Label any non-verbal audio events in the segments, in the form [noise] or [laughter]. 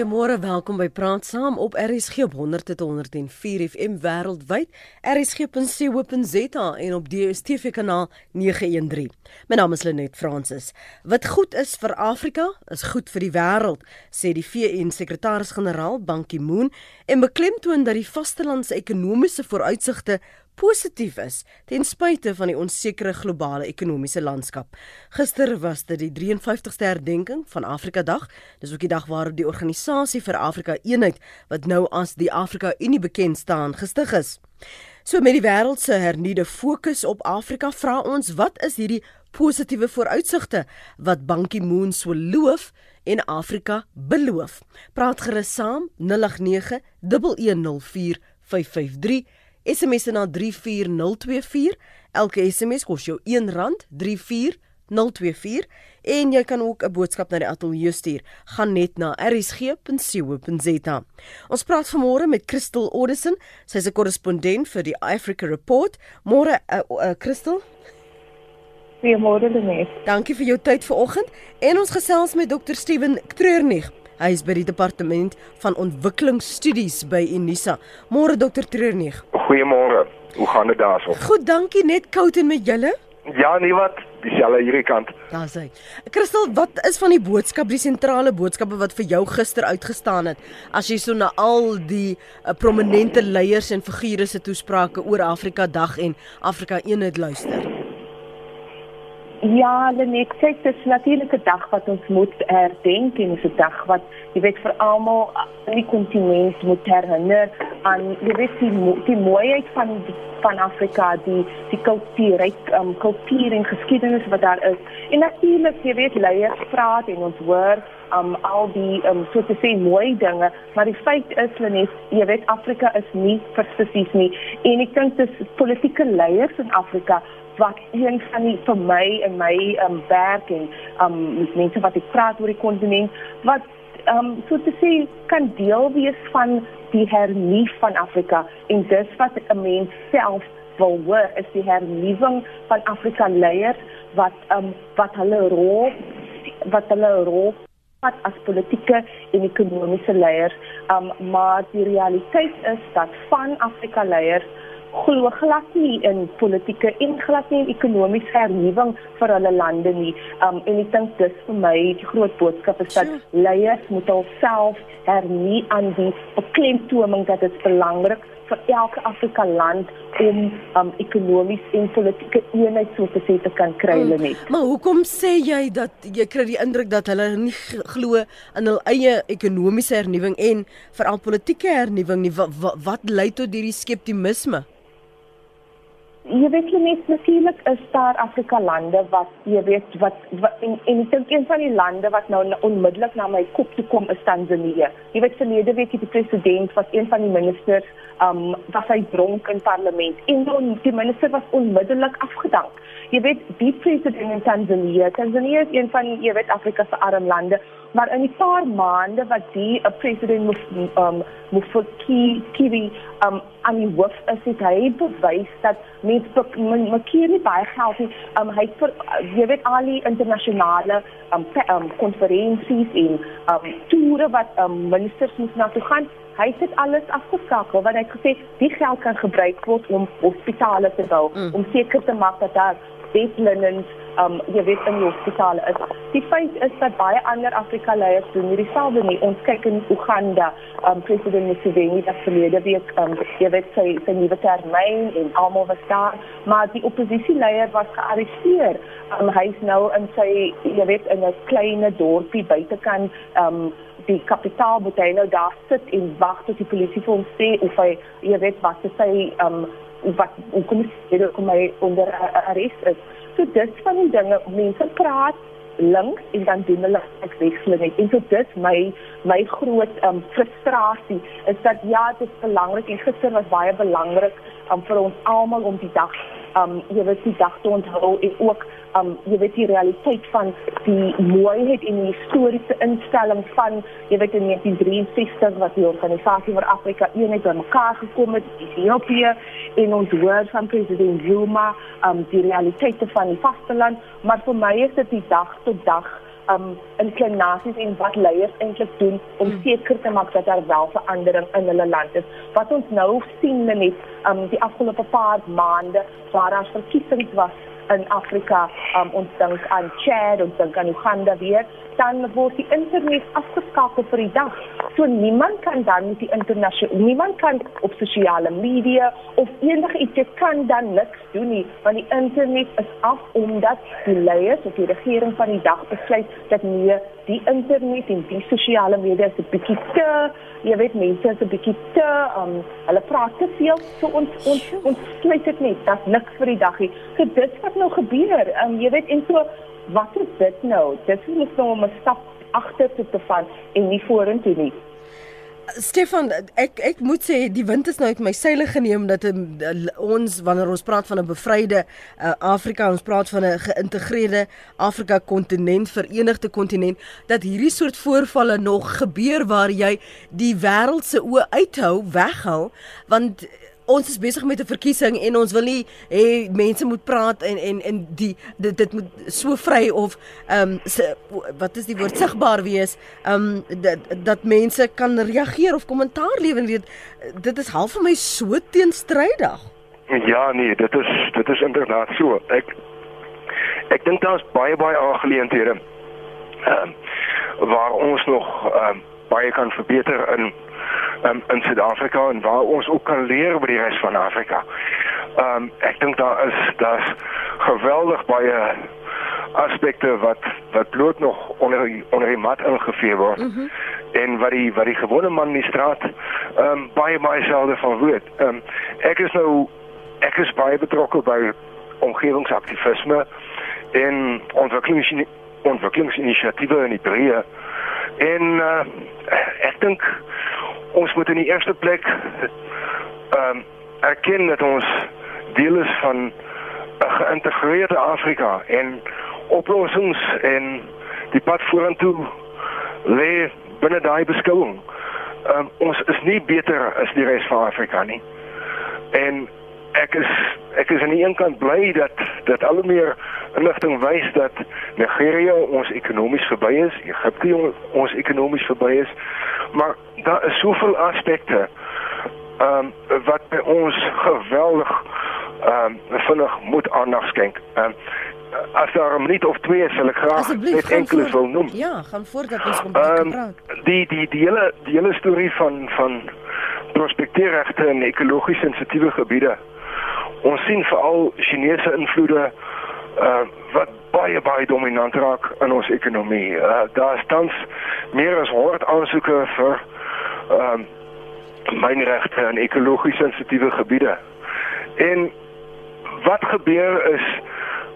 Goeiemôre, welkom by Praat Saam op RSG op 100 tot 104 FM wêreldwyd, rsg.co.za en op DStv kanaal 913. My naam is Lenet Fransis. Wat goed is vir Afrika, is goed vir die wêreld, sê die VN sekretaris-generaal Ban Ki-moon en beklemtoon dat die vastelandse ekonomiese vooruitsigte positief is ten spyte van die onsekere globale ekonomiese landskap. Gister was dit die 53ste herdenking van Afrika Dag. Dis ook die dag waarop die organisasie vir Afrika Eenheid wat nou as die Afrika Unie bekend staan gestig is. So met die wêreld se hernuide fokus op Afrika, vra ons wat is hierdie positiewe vooruitsigte wat Ban Ki-moon so loof en Afrika beloof. Praat gerus saam 089 1104553 SMS na 34024. Elke SMS kos jou R1.34024 en jy kan ook 'n boodskap na die ateljee stuur. Gaan net na rsg.co.za. Ons praat vanmôre met Crystal Oddison. Sy's 'n korrespondent vir die Africa Report. Môre uh, uh, Crystal. Goeiemôre Denise. Dankie vir jou tyd vanoggend en ons gesels met Dr Steven Treurnig. Hy is by die departement van ontwikkelingsstudies by Unisa. Môre dokter Treurnig. Goeiemôre. Hoe gaan dit daarso? Goed, dankie. Net koud en met julle? Ja, nee wat? Dieselfde hierdie kant. Daar's hy. Kristel, wat is van die boodskap, die sentrale boodskappe wat vir jou gister uitgestaan het as jy so na al die uh, prominente leiers en figure se toesprake oor Afrika Dag en Afrika Eenheid luister? Ja, Lenet, kyk, dit is natuurlik 'n dag wat ons moet herdenk en 'n dag wat jy weet vir almal in die kontinent moet herinner aan jy weet die, die mooiheid van van Afrika, die die kultuur, um, kultuur en geskiedenis wat daar is. En natuurlik, jy weet leiers praat en ons hoor um al die um so te sê mooi dinge, maar die feit is Lenet, jy weet Afrika is nie presies nie. En ek dink dis politieke leiers in Afrika wat een van die vir my en my um werk en um mense wat ek praat oor die kontinent wat um so te sê kan deel wees van die hernie van Afrika. En dis wat 'n mens self wil hoor is die hernuwing van Afrika leiers wat um wat hulle rol wat hulle rol wat as politieke en ekonomiese leiers. Um maar die realiteit is dat van Afrika leiers glo glad nie in politieke en glad nie in ekonomiese hernuwing vir hulle lande nie. Um en ek dink dis vir my die groot boodskap is dat leiers moet alself hernie aan die beklemtoning dat dit belangrik vir elke Afrika land om um ekonomies en politieke eenheid so te sê te kan kry hulle hmm. net. Maar hoekom sê jy dat jy kry die indruk dat hulle nie glo in hul eie ekonomiese hernuwing en veral politieke hernuwing nie? Wat, wat, wat lei tot hierdie skeptisisme? Jy weet jy net natuurlik is daar Afrika lande wat jy weet wat, wat en, en ek dink een van die lande wat nou onmiddellik na my kop toe kom is Tanzanië. Jy weet verlede week die president was een van die ministers um was hy dronk in parlement en dan die minister was onmiddellik afgedank. Jy weet die president in Tanzanië, Tanzanië is een van jy weet Afrika se arm lande, maar in die paar maande wat die 'n uh, president moes um moes vir Kiwi um aan die hoof is het hy bewys dat mense maak nie baie geld nie. Um hy vir jy weet al die internasionale um konferensies um, en um toere wat um ministers moet na toe gaan hy het alles afgeskakel want hy het gesê die geld kan gebruik word om hospitale te bou mm. om seker te maak dat daar bedlennens um jy weet in die hospitale is. Die feit is dat baie ander Afrika leiers doen nie dieselfde nie. Ons kyk in Uganda, um president Museveni het verlede week um jy weet sy sy nuwe termyn en almal was daar, maar die oppositieleier was gearresteer. Um hy's nou in sy jy weet in 'n klein dorpie buitekant um die kapitaal moet hy nou daar sit en wag tot die polisie vir hom sê of hy jy weet wat sy um wat kom jy kom hy onder arrest is. So dit van die dinge mense praat links en dan doen hulle ek wegslag net. En so dit my my groot um, frustrasie is dat ja, dit is belangrik en gister was baie belangrik um, vir ons almal om die dag um jy weet die dag te onthou en ook um jy weet die realiteit van die mooiheid en die historiese instelling van jy weet in 1963 wat die organisasie vir Afrika eenheid bymekaar gekom het Ethiopië en ons hoor van president Zuma um die realiteite van die vasteland maar vir my is dit die dag tot dag um inklinasies en wat leiers eintlik doen om Hmm. seker te maak dat daar wel verandering in hulle land is. Wat ons nou sien net um die afgelope paar maande waar daar verkiesings was in Afrika, um ons dink aan Chad, ons dink aan Uganda weer, dan word die internet afgeskakel vir die dag. So niemand kan dan met die internasionale niemand kan op sosiale media of enige iets jy kan dan niks doen nie want die internet is af omdat die leiers of die regering van die dag besluit dat nee die internet en die sosiale media is 'n bietjie te jy weet mense is 'n bietjie te um hulle praat te veel. So ons ons ons sluit dit net dat niks vir die dag nie. So dit wat nou gebeur um jy weet en so wat is dit nou? Dit is nou om 'n stap agter te vat en nie vorentoe nie. Stefan, ek ek moet sê die wind is nou uit my seile geneem dat um, ons wanneer ons praat van 'n bevryde uh, Afrika, ons praat van 'n geïntegreerde Afrika kontinent, verenigde kontinent, dat hierdie soort voorvalle nog gebeur waar jy die wêreld se oë uithou, weghou, want ons is besig met 'n verkiesing en ons wil nie hê mense moet praat en en en die dit, dit moet so vry of ehm um, wat is die woord sigbaar wees ehm um, dat dat mense kan reageer of kommentaar lewer weet dit is half vir my so teenstrydig. Ja, nee, dit is dit is inderdaad so. Ek ek dink daar's baie baie aangeleenthede ehm waar ons nog ehm baie kan verbeter in um, in Suid-Afrika en waar ons ook kan leer by die res van Afrika. Ehm um, ek dink daar is daar's geweldig baie aspekte wat wat bloot nog onder die, onder die mat ingevee word. Mm -hmm. En wat die wat die gewone man in die straat ehm um, baie baie selde van weet. Ehm um, ek is nou ek is baie betrokke by omgewingsaktivisme en ontwikkelings ontwikkelingsinisiatiewe in die breë. En uh, ek dink ons moet in die eerste plek ehm um, erken dat ons deel is van 'n geïntegreerde Afrika en oplossings en die pad vorentoe lê binne daai beskouing. Ehm um, ons is nie beter as die res van Afrika nie. En ek is ek is aan die een kant bly dat dat al meer inligting wys dat Nigeria ons ekonomies verby is, Egipte ons ekonomies verby is, maar daar is soveel aspekte ehm um, wat by ons geweldig ehm um, vinnig moet aandag skenk. Ehm um, as daar 'n minuut of twee is, sal ek graag net enkele wil noem. Ja, gaan voort dat ons kom um, praat. Die die die hele die hele storie van van prospekteerregte in ekologies sensitiewe gebiede. Ons sien veral Chinese invloede uh wat baie baie dominant raak in ons ekonomie. Uh daar tans meer as 100 aansoeke vir ehm uh, mynregte in ekologies sensitiewe gebiede. En wat gebeur is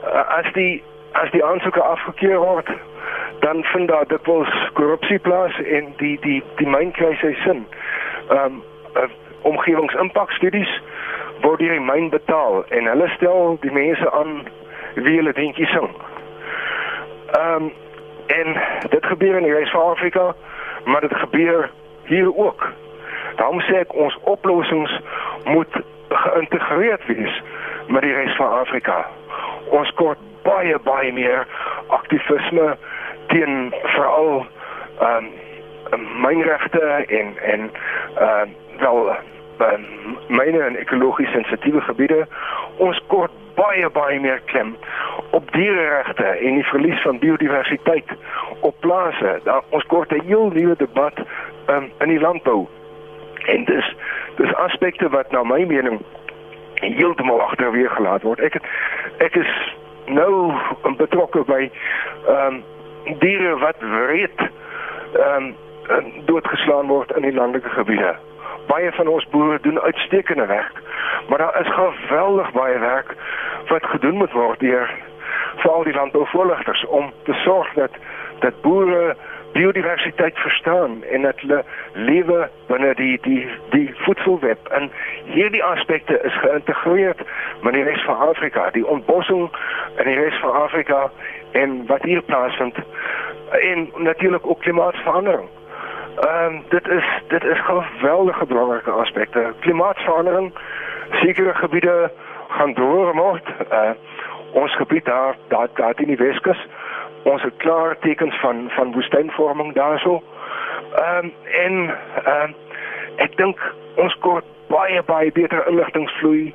uh, as die as die aansoeke afgekeur word, dan vind daar dikwels korrupsie plaas en die die die myn kry sy sin. Ehm um, uh, omgewingsimpakstudies word deur die myn betaal en hulle stel die mense aan wie hulle dink is sing. Ehm um, en dit gebeur in die res van Afrika, maar dit gebeur hier ook. Daarom sê ek ons oplossings moet geïntegreerd wees met die res van Afrika. Ons kort baie baie meer aktivisme teen veral ehm um, mynregte en en ehm uh, wel um, myne en ekologies sensitiewe gebiede. Ons kort baie baie meer klem op diereregte en die verlies van biodiversiteit op plase. Daar ons kort 'n heel nuwe debat um, in die landbou. En dis dis aspekte wat na my mening heeltemal agterweer gelaat word. Ek het, ek is nou betrokke by ehm um, diere wat wreed ehm um, doodgeslaan word in die landelike gebiede. Baie van ons boere doen uitstekende werk, maar daar is geweldig baie werk wat gedoen moet word deur veral die landbouvoorligters om te sorg dat dat boere biodiversiteit verstaan en dat hulle lewe binne die die die voedselweb en hierdie aspekte is geïntegreer met die res van Afrika, die ontbossing in die res van Afrika en wat hier plaasvind en natuurlik ook klimaatsverandering. Ehm um, dit is dit is geweldige belangrike aspekte. Klimaatsverandering sekere gebiede gaan droër word. Uh, ons gebied daar daar daar in die Weskus Ons het klaar tekens van van woestynvorming daarso. Ehm um, en ehm um, ek dink ons kort baie baie beter inligtingvloei,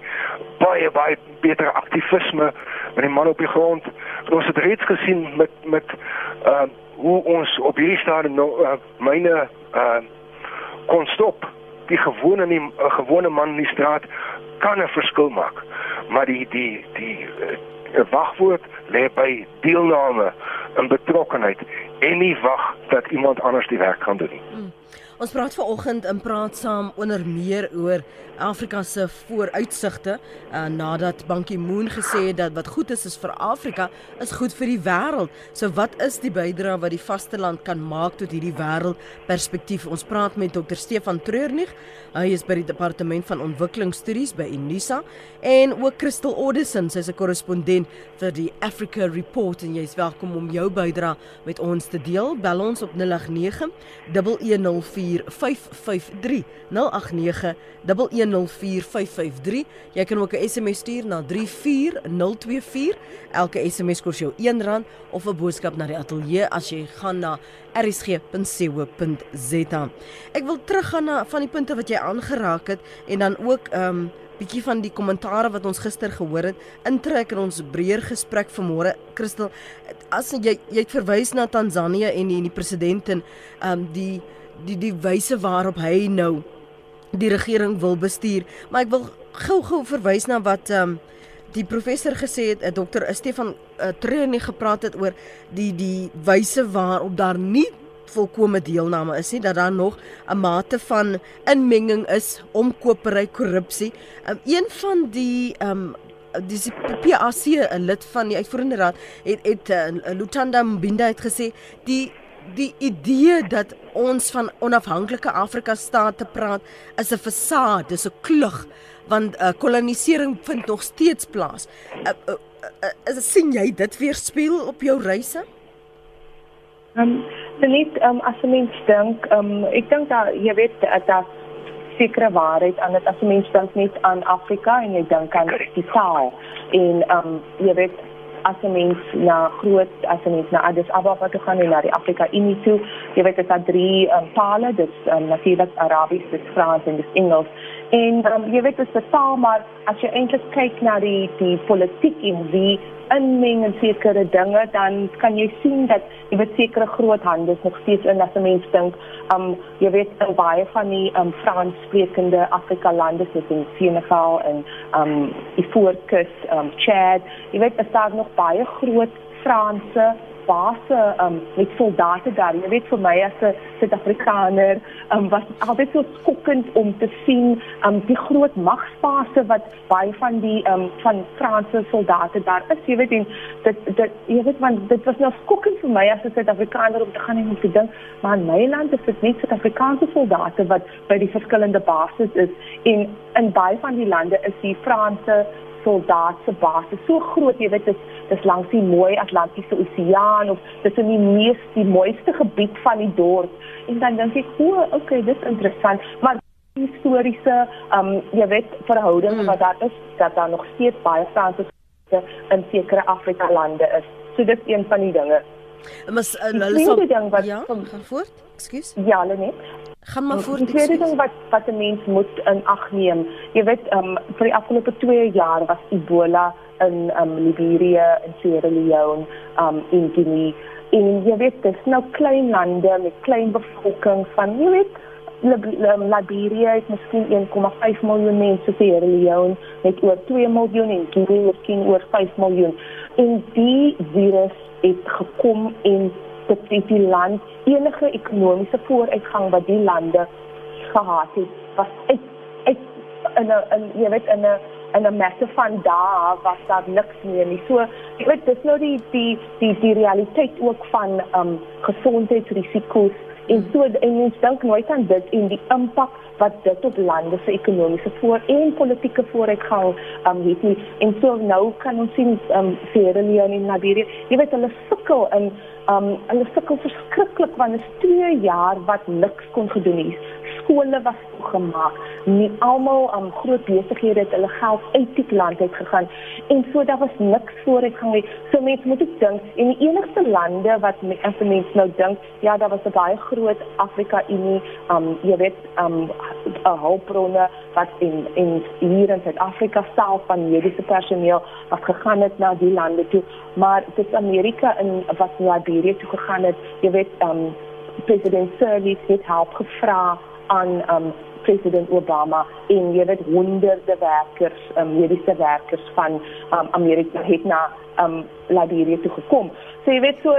baie baie beter aktivisme met die man op die grond. En ons het reeds gesien met met ehm uh, hoe ons op hierdie stadium nou uh, myne uh, kon stop. Die gewone nie 'n gewone man in die straat kan 'n verskil maak. Maar die die die uh, wagwoord lê by deelname en betrokkenheid en nie wag dat iemand anders die werk gaan doen nie. Hmm. Ons praat vanoggend in praat saam onder meer oor Afrika se vooruitsigte uh, nadat Ban Ki-moon gesê het dat wat goed is is vir Afrika is goed vir die wêreld. So wat is die bydrae wat die vasteland kan maak tot hierdie wêreldperspektief? Ons praat met Dr. Stefan Treurnig. Hy is by die departement van ontwikkelingsstudies by Unisa en ook Crystal Odison, sy's 'n korrespondent vir die Africa Report en jy's welkom om jou bydrae met ons te deel. Bel ons op 089 110 Jy kan ook 'n SMS stuur na 34024. Elke SMS kos jou R1 of 'n boodskap na die ateljee as jy gaan na rsg.co.za. Ek wil teruggaan na van die punte wat jy aangeraak het en dan ook ehm um, bietjie van die kommentare wat ons gister gehoor het intrek in ons breër gesprek vanmôre. Christel, as jy jy het verwys na Tansanië en die, die president en ehm um, die die die wyse waarop hy nou die regering wil bestuur. Maar ek wil gou-gou verwys na wat ehm um, die professor gesê het, 'n dokter Stefan uh, Treurnig gepraat het oor die die wyse waarop daar nie volkomme deelname is nie dat daar nog 'n mate van inmenging is, omkopery, korrupsie. Um, een van die ehm um, dis PAC 'n lid van die uitvoerende raad het het uh, Lutanda Mbinda het gesê die die idee dat ons van onafhanklike Afrika state praat is 'n fasade, dis 'n klug want uh, kolonisering vind nog steeds plaas. Uh, uh, uh, uh, sien jy dit weer speel op jou reise? Ehm um, net um, as 'n mens dink, um, ek dink dat jy weet dat sekere waarheid aan dit as 'n mens dink net aan Afrika en jy dink aan die taal en um, jy weet as 'n mens na groot as 'n mens na Addis Ababa toe gaan en na die Afrika Unie toe, jy weet dit is drie um, tale, dit is um, natuurlik Arabies, dit is Frans en dit is Engels. En um, jy weet dit is taal, maar as jy eintlik kyk na die die politiek en wie inmeng in sekere dinge, dan kan jy sien dat jy weet sekere groot hande nog steeds in as 'n mens dink, um jy weet in baie van die um Franssprekende Afrika lande soos in Senegal en um Ivoorkus, um Chad, jy weet daar is nog baie groot Franse base um, met soldate daar. Jy weet vir my as 'n Suid-Afrikaner, um, was dit altyd so skokkend om te sien um, die groot magsbase wat baie van die um, van Franse soldate daar is. Jy weet en dit dit jy weet want dit was nou skokkend vir my as 'n Suid-Afrikaner om te gaan en om te dink, maar in my land is dit net Suid-Afrikaanse soldate wat by die verskillende bases is en in baie van die lande is die Franse soldaatse basis so groot jy weet dis dis langs die mooi Atlantiese Oseaan of dis in die mees die mooiste gebied van die dorp en dan dink ek o okay dis interessant maar historiese um jy weet verhoudinge hmm. wat daar is dat daar nog steeds baie Franse in sekere Afrika lande is so dis een van die dinge Maar hulle sal ja, gaan voort. Ekskuus. Ja, hulle net gaan maar voort. Die tweede ding wat wat 'n mens moet in ag neem. Jy weet, ehm um, vir die afgelope 2 jaar was Ebola in ehm um, Liberia en Sierra Leone, ehm um, in Guinea. En jy weet, dit is nou klein lande met klein bevolking van, jy weet, Liberia het miskien 1,5 miljoen mense, Sierra Leone het oor 2 miljoen en Guinea miskien oor 5 miljoen. En die virus het gekom en dit het die land enige ekonomiese vooruitgang wat die lande gehad het was uit uit in 'n jy weet in 'n in 'n messe van daar was daar niks meer nie. So jy weet dis nou die die die die realiteit ook van um gesondheidsrisiko's en so en mens dink nooit aan dit en die impak wat dit op lande se ekonomiese voor en politieke vooruitgang um, het nie. En so nou kan ons sien um Sierra Leone en Liberia, jy weet hulle sukkel in um hulle sukkel verskriklik want dit is 2 jaar wat niks kon gedoen is skole was toegemaak. Nie almal aan um, groot besighede het hulle geld uit die land uit gegaan en so daar was niks vooruitgang nie. So mense moet ek dink en die enigste lande wat mense nou dink, ja, daar was 'n baie groot Afrika Unie, um jy weet, um 'n hulpbronne wat in in hier in Suid-Afrika self van mediese personeel wat gegaan het na die lande toe, maar dit Amerika in wat Liberia toe gegaan het. Jy weet, um president Sirleaf het help gevra aan um president Obama en jy weet honderde werkers, um, mediese werkers van um, Amerika het na um Liberia toe gekom. So jy weet so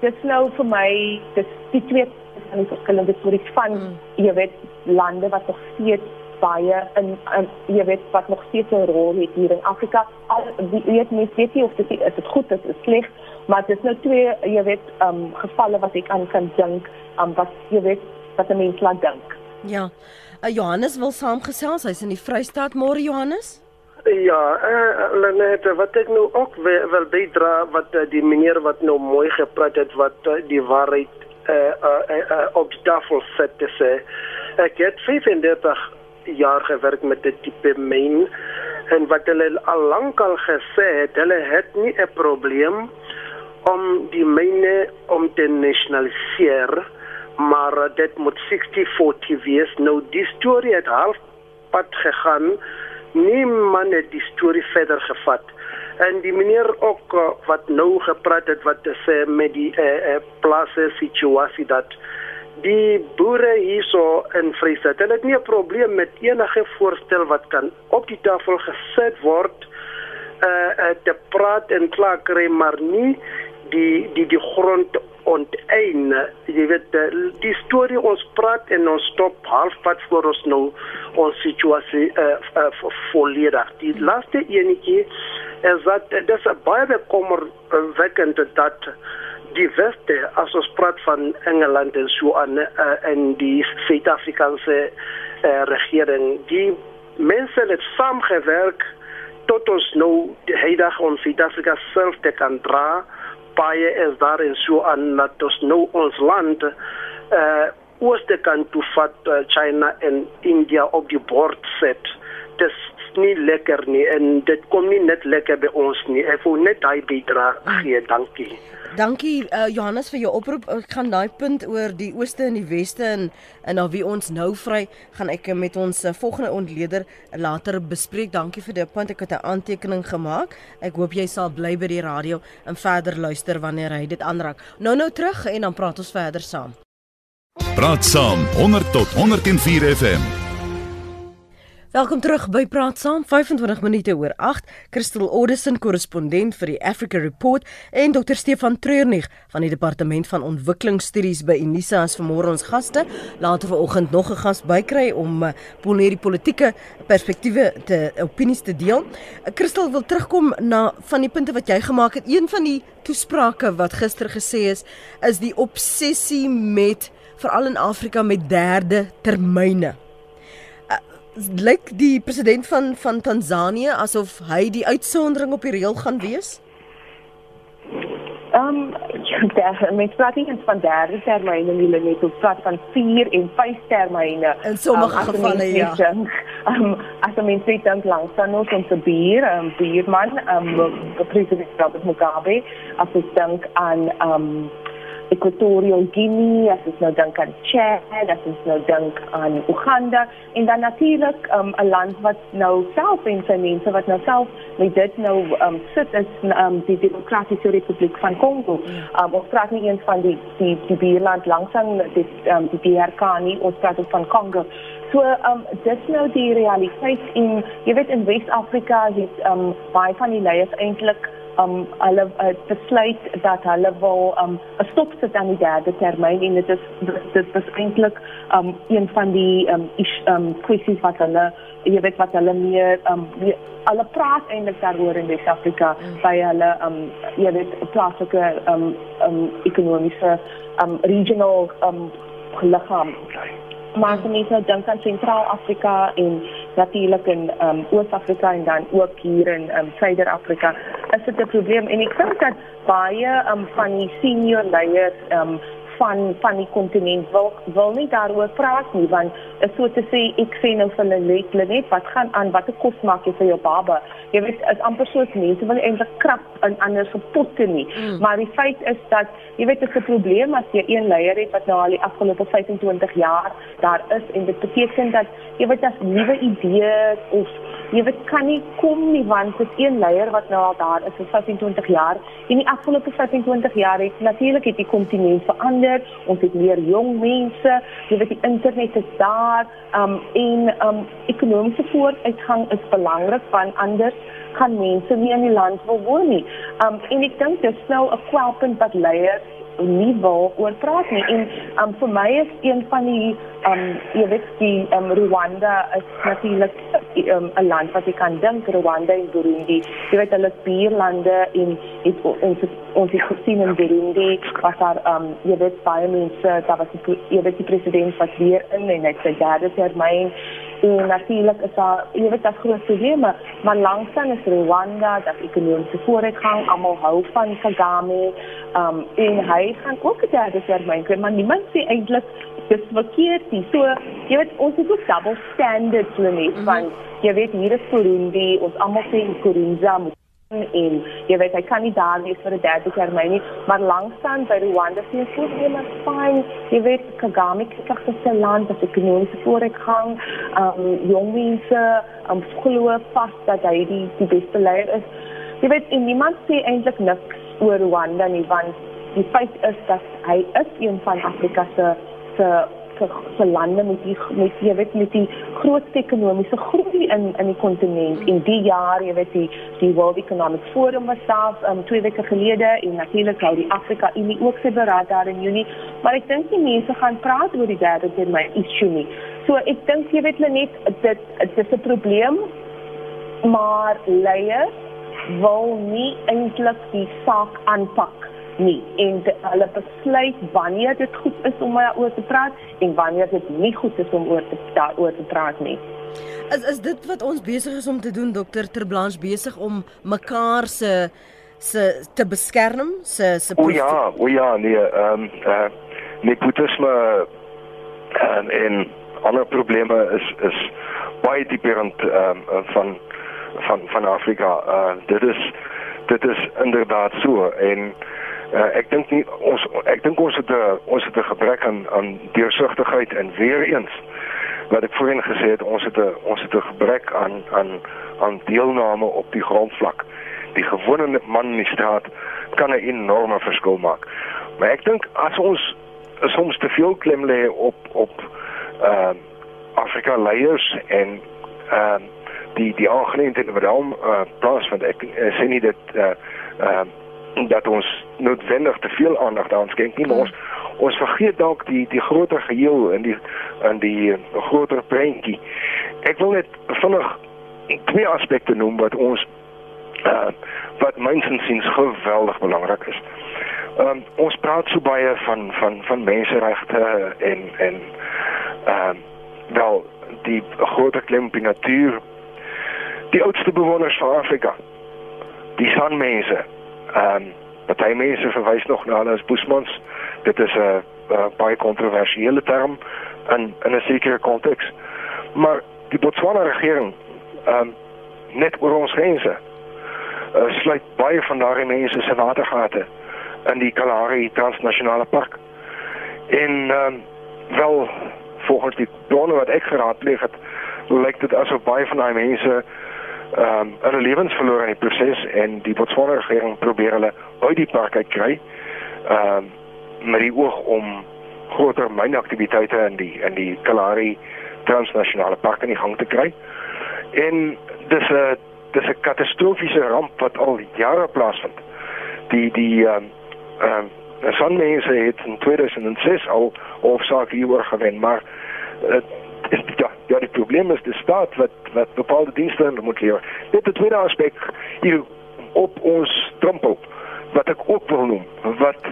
dit's nou vir my dis die twee van die verskillende stories van mm. jy weet lande wat nog steeds baie in, in jy weet wat nog steeds 'n rol het hier in Afrika. Al die weet mens weet nie of dit is dit goed is, is sleg, maar dit is nou twee jy weet um gevalle wat ek aan kan dink, um wat jy weet wat 'n mens laat dink. Ja. Uh, Johannes wil saamgesels. Hy's in die Vrystaat. Môre Johannes? Ja, eh uh, Lenette, wat ek nou ook wil, wil bydra wat uh, die meneer wat nou mooi gepraat het wat uh, die waarheid eh uh, uh, uh, uh, op die tafel sit te sê. Ek het 35 jaar gewerk met dit tipe myn en wat hulle al lank al gesê het, hulle het nie 'n probleem om die myne om te nasionaliseer nie maar uh, dit moet 60-40 wees. Nou die storie het halfpad gegaan. Niemand het die storie verder gevat. En die meneer ook uh, wat nou gepraat het wat sê met die uh, uh, plasse situasie dat die boere hierso in Vryheid, hulle het nie 'n probleem met enige voorstel wat kan op die tafel gesit word uh, uh te praat en klaar kry maar nie die die die grond onteien jy weet die storie ons praat en ons stop halfpad voor ons nou ons situasie uh, uh, volledig. Die laaste enetjie is dat dis 'n baie bekommer wekkend dat die weste as ons praat van Engeland en so aan uh, en die Suid-Afrikaanse uh, regering die mense het saamgewerk tot ons nou die heidag ons Suid-Afrika self te kan dra baie is daar en so aan dat ons nou ons land uh, ooste kant toe vat uh, China en India op die bord set. Dis nie lekker nie en dit kom nie net lekker by ons nie. Ek wil net daai bydra gee. Dankie. Dankie uh, Johannes vir jou oproep. Ek gaan daai punt oor die ooste en die weste en en na wie ons nou vry gaan ek met ons uh, volgende ontleder later bespreek. Dankie vir die punt. Ek het 'n aantekening gemaak. Ek hoop jy sal bly by die radio en verder luister wanneer hy dit aanraak. Nou nou terug en dan praat ons verder saam. Praat saam 100 tot 104 FM. Welkom terug by Praat Saam 25 minute oor 8. Christel Oddison korrespondent vir die Africa Report en Dr Stefan Treurnig van die Departement van Ontwikkelingsstudies by Unisa as vanmôre ons gaste. Later vanoggend nog 'n gas bykry om uh, die politieke perspektiewe te opinies te deel. Uh, Christel wil terugkom na van die punte wat jy gemaak het. Een van die toesprake wat gister gesê is is die obsessie met veral in Afrika met derde termyne lyk die president van van Tansanië asof hy die uitsondering op die reël gaan wees? Ehm um, ja, met praatjie van derde termyne nie net op praat van 4 en 5 termyne. In sommige um, gevalle ja. Ehm um, as mens sê dan langs dan ons ons bier, ehm um, bierman, ehm um, president Robert Mugabe, as ek dink aan ehm um, Equatorial Guinea, as ons nou dink aan Chad, as ons nou dink aan Uganda en dan natuurlik um, 'n land wat nou self en sy mense wat nou self met dit nou um, sit is um, die Demokratiese Republiek van Kongo. Um, ons praat nie eens van die die die buurland langs aan die um, die DRK nie, ons praat ook van Kongo. So um dis nou die realiteit in jy weet in Wes-Afrika het um baie van die leiers eintlik um hulle uh, besluit dat hulle wil um 'n stop sit aan die derde termyn en dit is dit is eintlik um een van die um is, um kwessies wat hulle jy weet wat hulle meer um meer, hulle praat eintlik daaroor in Suid-Afrika mm. by hulle um jy weet plaaslike um um ekonomiese um regional um liggaam maar as mens nou dink aan Sentraal-Afrika en natuurlik in um, Oos-Afrika en dan ook hier in um, Suider-Afrika, is dit 'n probleem. En ek dink dat baie um, van die senior leiers um, van van die kontinent wil wil nie daaroor praat nie want is so te sê ek sê nou vir hulle net net wat gaan aan? Watter kos maak jy vir jou baba? Jy weet is amper soos mense wil eintlik krap in ander se potte nie. Mm. maar die feit is dat jy weet dit is 'n probleem as jy een leier het wat nou al die afgelope 25 jaar daar is. En dit beteken dat jy weet as nuwe idees of jy weet kan nie kom nie want dit is een leier wat nou al daar is vir 25 jaar en die afgelope 25 jaar het natuurlik het die kontinent verander ons het meer jong mense jy weet die internet is daar um, en um, ekonomiese vooruitgang is belangrik want anders kan mense nie in die land wil woon nie. Um, en ek dink dit is nou 'n kwelpunt wat leiers nie wil oor praat nie. En um vir my is een van die um jy weet die um Rwanda is natuurlik um 'n land wat jy kan dink Rwanda en Burundi. Jy weet hulle buurlande in het ons ons het gesien in Burundi was daar um jy weet baie mense daar was die, jy weet die president wat weer in en hy sê daar is termyn en natuurlik is daar jy weet daar groot probleme maar langsaan is Rwanda dat ekonomiese vooruitgang almal hou van Kagame um en hy gaan ook daar sê my kind maar niemand sê eintlik dis verkeerd nie so jy weet ons het ook double standards net mm -hmm. want jy weet hier is Burundi ons almal sê Kurunza moet en jy weet hy kan nie daar wees vir 'n derde termyn nie maar langsaan by Rwanda sien jy goed hulle fyn jy weet Kagame kyk as 'n land wat ekonomiese vooruitgang um jong mense um glo vas dat hy die die beste leier is. Jy weet en niemand sê eintlik niks oor Rwanda nie want die feit is dat hy is een van Afrika se se vir vir lande met die met jy weet met die grootste ekonomiese groei in in die kontinent. En die jaar jy weet die die World Economic Forum was daar um, twee weke gelede en natuurlik hou die Afrika Unie ook sy beraad daar in Junie. Maar ek dink die mense gaan praat oor die derde termyn issue nie. So ek dink jy weet net dit dit is 'n probleem maar leiers wil nie eintlik die saak aanpak nie en de, hulle besluit wanneer dit goed is om daaroor te praat en wanneer dit nie goed is om oor te daaroor te praat nie. Is is dit wat ons besig is om te doen dokter Terblanche besig om mekaar se se te beskerm se se O ja, o ja, nee, ehm um, uh, nepotisme um, en ander probleme is is baie dieperend ehm um, van van van Afrika. Uh, dit is dit is inderdaad so en Uh, ek dink nie ons ek dink ons het 'n ons het 'n gebrek aan aan deursigtigheid en weer eens wat ek voorheen gesê het ons het 'n ons het 'n gebrek aan aan aan deelname op die grondvlak. Die gewone man in die straat kan 'n enorme verskil maak. Maar ek dink as ons soms te veel klem lê op op ehm uh, Afrika leiers en ehm uh, die die aangeleenthede wat hom uh, plaasvind ek uh, sê nie dit uh, ehm uh, dat ons noodwendig te veel aandag daaraan skenk nie, maar ons ons vergeet dalk die die groter geheel in die in die groter prentjie. Ek wil net vinnig twee aspekte noem wat ons uh, wat mynsins sien geweldig belangrik is. Um, ons praat so baie van van van menseregte en en ehm uh, wel die groter klem op die natuur. Die oudste bewoners van Afrika. Die sanmense Ehm um, party mense verwys nog na hulle as boesmans. Dit is 'n baie kontroversiële term in in 'n sekere konteks. Maar die Botswana regering ehm um, net oor ons grense uh, sluit baie van daardie mense se watergate in die Kalahari Transnasionale Park. En ehm um, wel volgens die bronne wat ek geraadpleeg het, lyk dit asof baie van daai mense ehm um, hulle lewens verloor in die proses en die Botswana regering probeer hulle uit die park kry. Ehm um, met die oog om groter mynaktiwiteite in die in die Kalahari Transnasionale Park in gang te kry. En dis 'n dis 'n katastrofiese ramp wat al jare plaasvind. Die die ehm um, ehm um, sonmense het in 2006 al hoofsaak hieroor gewen, maar uh, is ja, ja die probleem is die staat wat wat bepaalde dienste moet lewer. Dit is 'n tweede aspek hier op ons drempel wat ek ook wil noem wat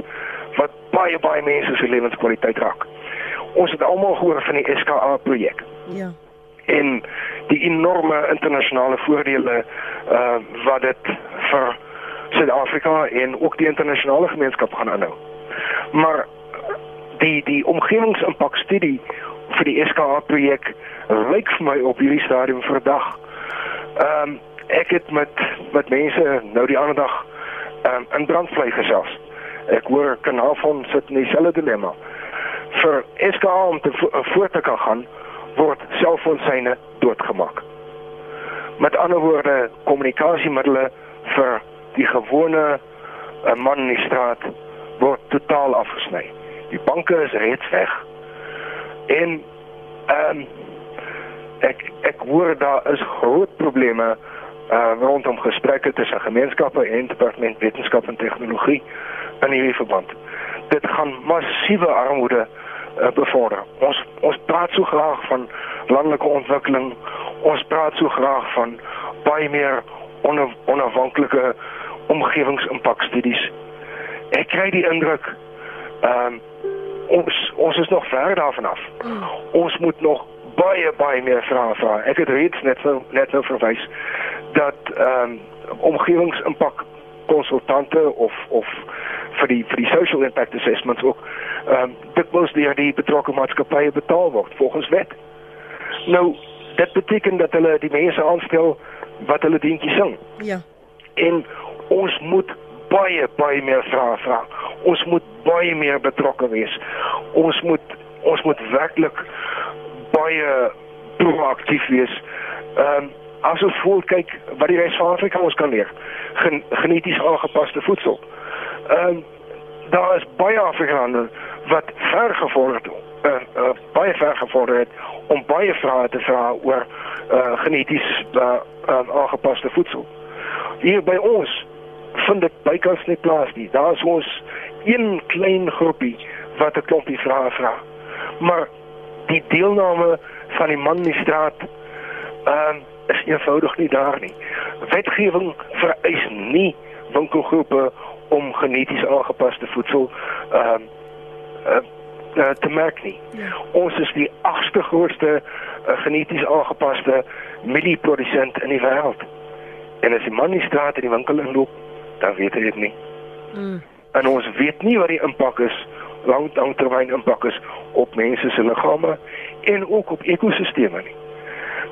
wat baie baie mense se lewenskwaliteit raak. Ons het almal gehoor van die SKA projek. Ja. En die enorme internasionale voordele uh wat dit vir Suid-Afrika en ook die internasionale gemeenskap gaan aanhou. Maar die die omgewingsimpak studie vir die SKA projek lyk vir my op hierdie stadium verdag. Ehm um, ek het met met mense nou die ander dag ehm um, in brandvlei gesels. Ek hoor Kanaafon sit in dieselfde dilemma. Vir SKA om te vo voort te kan gaan word selfoonsyne doodgemaak. Met ander woorde, kommunikasiemiddels vir die gewone uh, man in die straat word totaal afgesny. Die banke is reeds weg. En ehm um, ek ek hoor daar is groot probleme uh rondom gesprekke tussen gemeenskappe en departement wetenskap en tegnologie in hierdie verband. Dit gaan massiewe armoede uh, bevorder. Ons ons praat so graag van landelike ontwikkeling. Ons praat so graag van baie meer onav onafhanklike omgewingsimpakstudies. Ek kry die indruk ehm um, ons ons is nog ver daarvan af. Ons moet nog baie baie meer vrae vra. Ek het reeds net so net so verwys dat ehm um, omgewingsimpak konsultante of of vir die vir die social impact assessments ook ehm um, dit moet deur die betrokke maatskappye betaal word volgens wet. Nou dit beteken dat hulle die mense aanstel wat hulle dientjie sing. Ja. En ons moet baie baie meer vrae vra. Ons moet baie meer betrokke wees. Ons moet ons moet werklik baie proaktief wees. Ehm um, as ons voel kyk wat die res van Afrika ons kan leer. Gen, geneties aangepaste voedsel. Ehm um, daar is baie Afrikaners wat ver gevorder uh, uh, baie ver gevorder het om baie vrae te vra oor uh, geneties uh, uh, aangepaste voedsel. Hier by ons vind dit bykans nie plaas nie. Daar is ons een klein groepie wat 'n klompie vrae vra. Maar die deelname van die man in die straat ehm uh, is eenvoudig nie daar nie. Wetgewing vereis nie winkelgroepe om geneties aangepaste voedsel ehm uh, uh, uh, te merk nie. Ja. Ons is die agste grootste uh, geneties aangepaste mielieprodusent in die wêreld. En as die man in die straat in die winkel inloop, dan weet hy dit nie. Mm. En ons weet nie wat die impak is, lang langtermyn impak is op mense se liggame en ook op ekosisteme nie.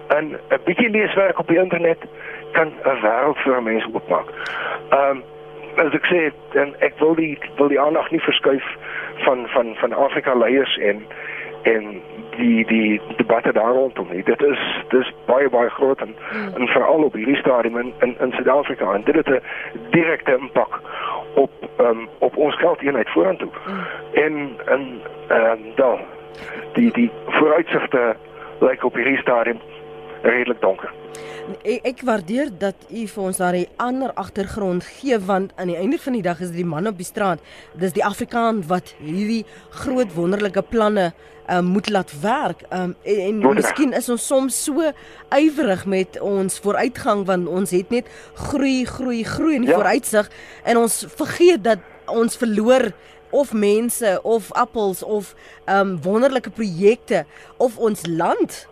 En 'n bietjie leeswerk op die internet kan 'n wêreld vir mense oopmaak. Ehm um, as ek sê, dan ek wil die wil die aandag nie verskuif van van van Afrika leiers en en die die debatte daar rondom nie. Dit is dis baie baie groot en, mm. en veral op hierdie stadium in in, in Suid-Afrika en dit het 'n direkte impak op um, op ons geldeenheid vorentoe. Mm. En en ehm um, dan die die vooruitsigte lyk op hierdie stadium redelik donker. Ek, ek waardeer dat u vir ons daai ander agtergrond gee want aan die einde van die dag is dit die man op die straat. Dis die Afrikaan wat hierdie groot wonderlike planne um, moet laat werk. Um, en en miskien is ons soms so ywerig met ons vooruitgang want ons het net groei, groei, groei in die ja. vooruitsig en ons vergeet dat ons verloor of mense of appels of um wonderlike projekte of ons land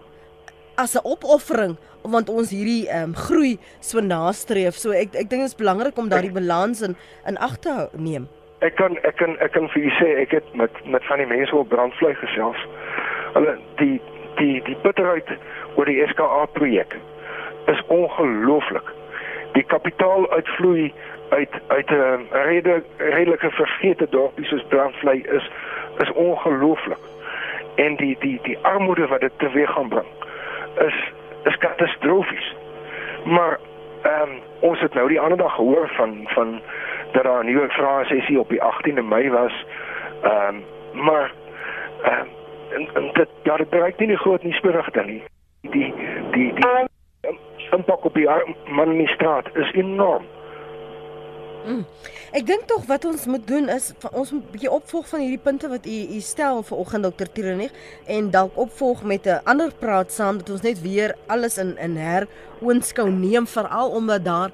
as 'n opoffering want ons hierdie ehm um, groei so nastreef. So ek ek dink dit is belangrik om daardie balans in in ag te neem. Ek kan ek kan ek kan vir u sê ek het met met van die mense op brandvlei gesels. Hulle die die die bitterheid oor die SKA projek is ongelooflik. Die kapitaal uitvloei uit uit 'n uh, rede redelike vergete dorpie soos brandvlei is is ongelooflik. En die die die armoede wat dit teweeg gaan bring is is katastrofies. Maar ehm um, ons het nou die ander dag gehoor van van dat daar 'n nuwe vrae sessie op die 18de Mei was. Ehm um, maar ehm um, en, dit ja, dit bereik nie die groot nuusberigte nie. Die die die impak op die man in die straat is enorm. Mm. Ek dink tog wat ons moet doen is ons moet 'n bietjie opvolg van hierdie punte wat u u stel vir oggend dokter Tirenig en dalk opvolg met 'n ander praat saam dat ons net weer alles in in her oënskou neem veral omdat daar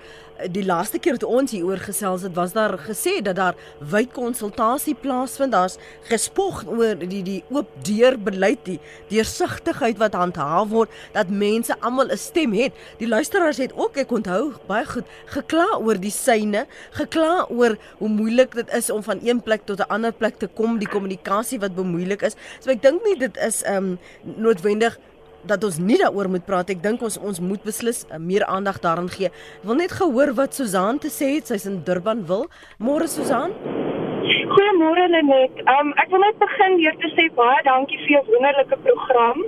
die laaste keer toe ons hier oor gesels het, was daar gesê dat daar wyd konsultasie plaasvind. Daar's gespog oor die die oop deur beleid, die deursigtigheid wat handhaaf word dat mense almal 'n stem het. Die luisteraars het ook, ek onthou baie goed, gekla oor die syne, gekla oor hoe moeilik dit is om van een plek tot 'n ander plek te kom, die kommunikasie wat bemoeilik is. So ek dink nie dit is ehm um, noodwendig dat ons nie daaroor moet praat. Ek dink ons ons moet beslis uh, meer aandag daaraan gee. Ek wil net gehoor wat Susan te sê het. Sy's in Durban wil. Môre Susan. Goeiemôre Lenet. Um ek wil net begin deur te sê baie dankie vir jou wonderlike program.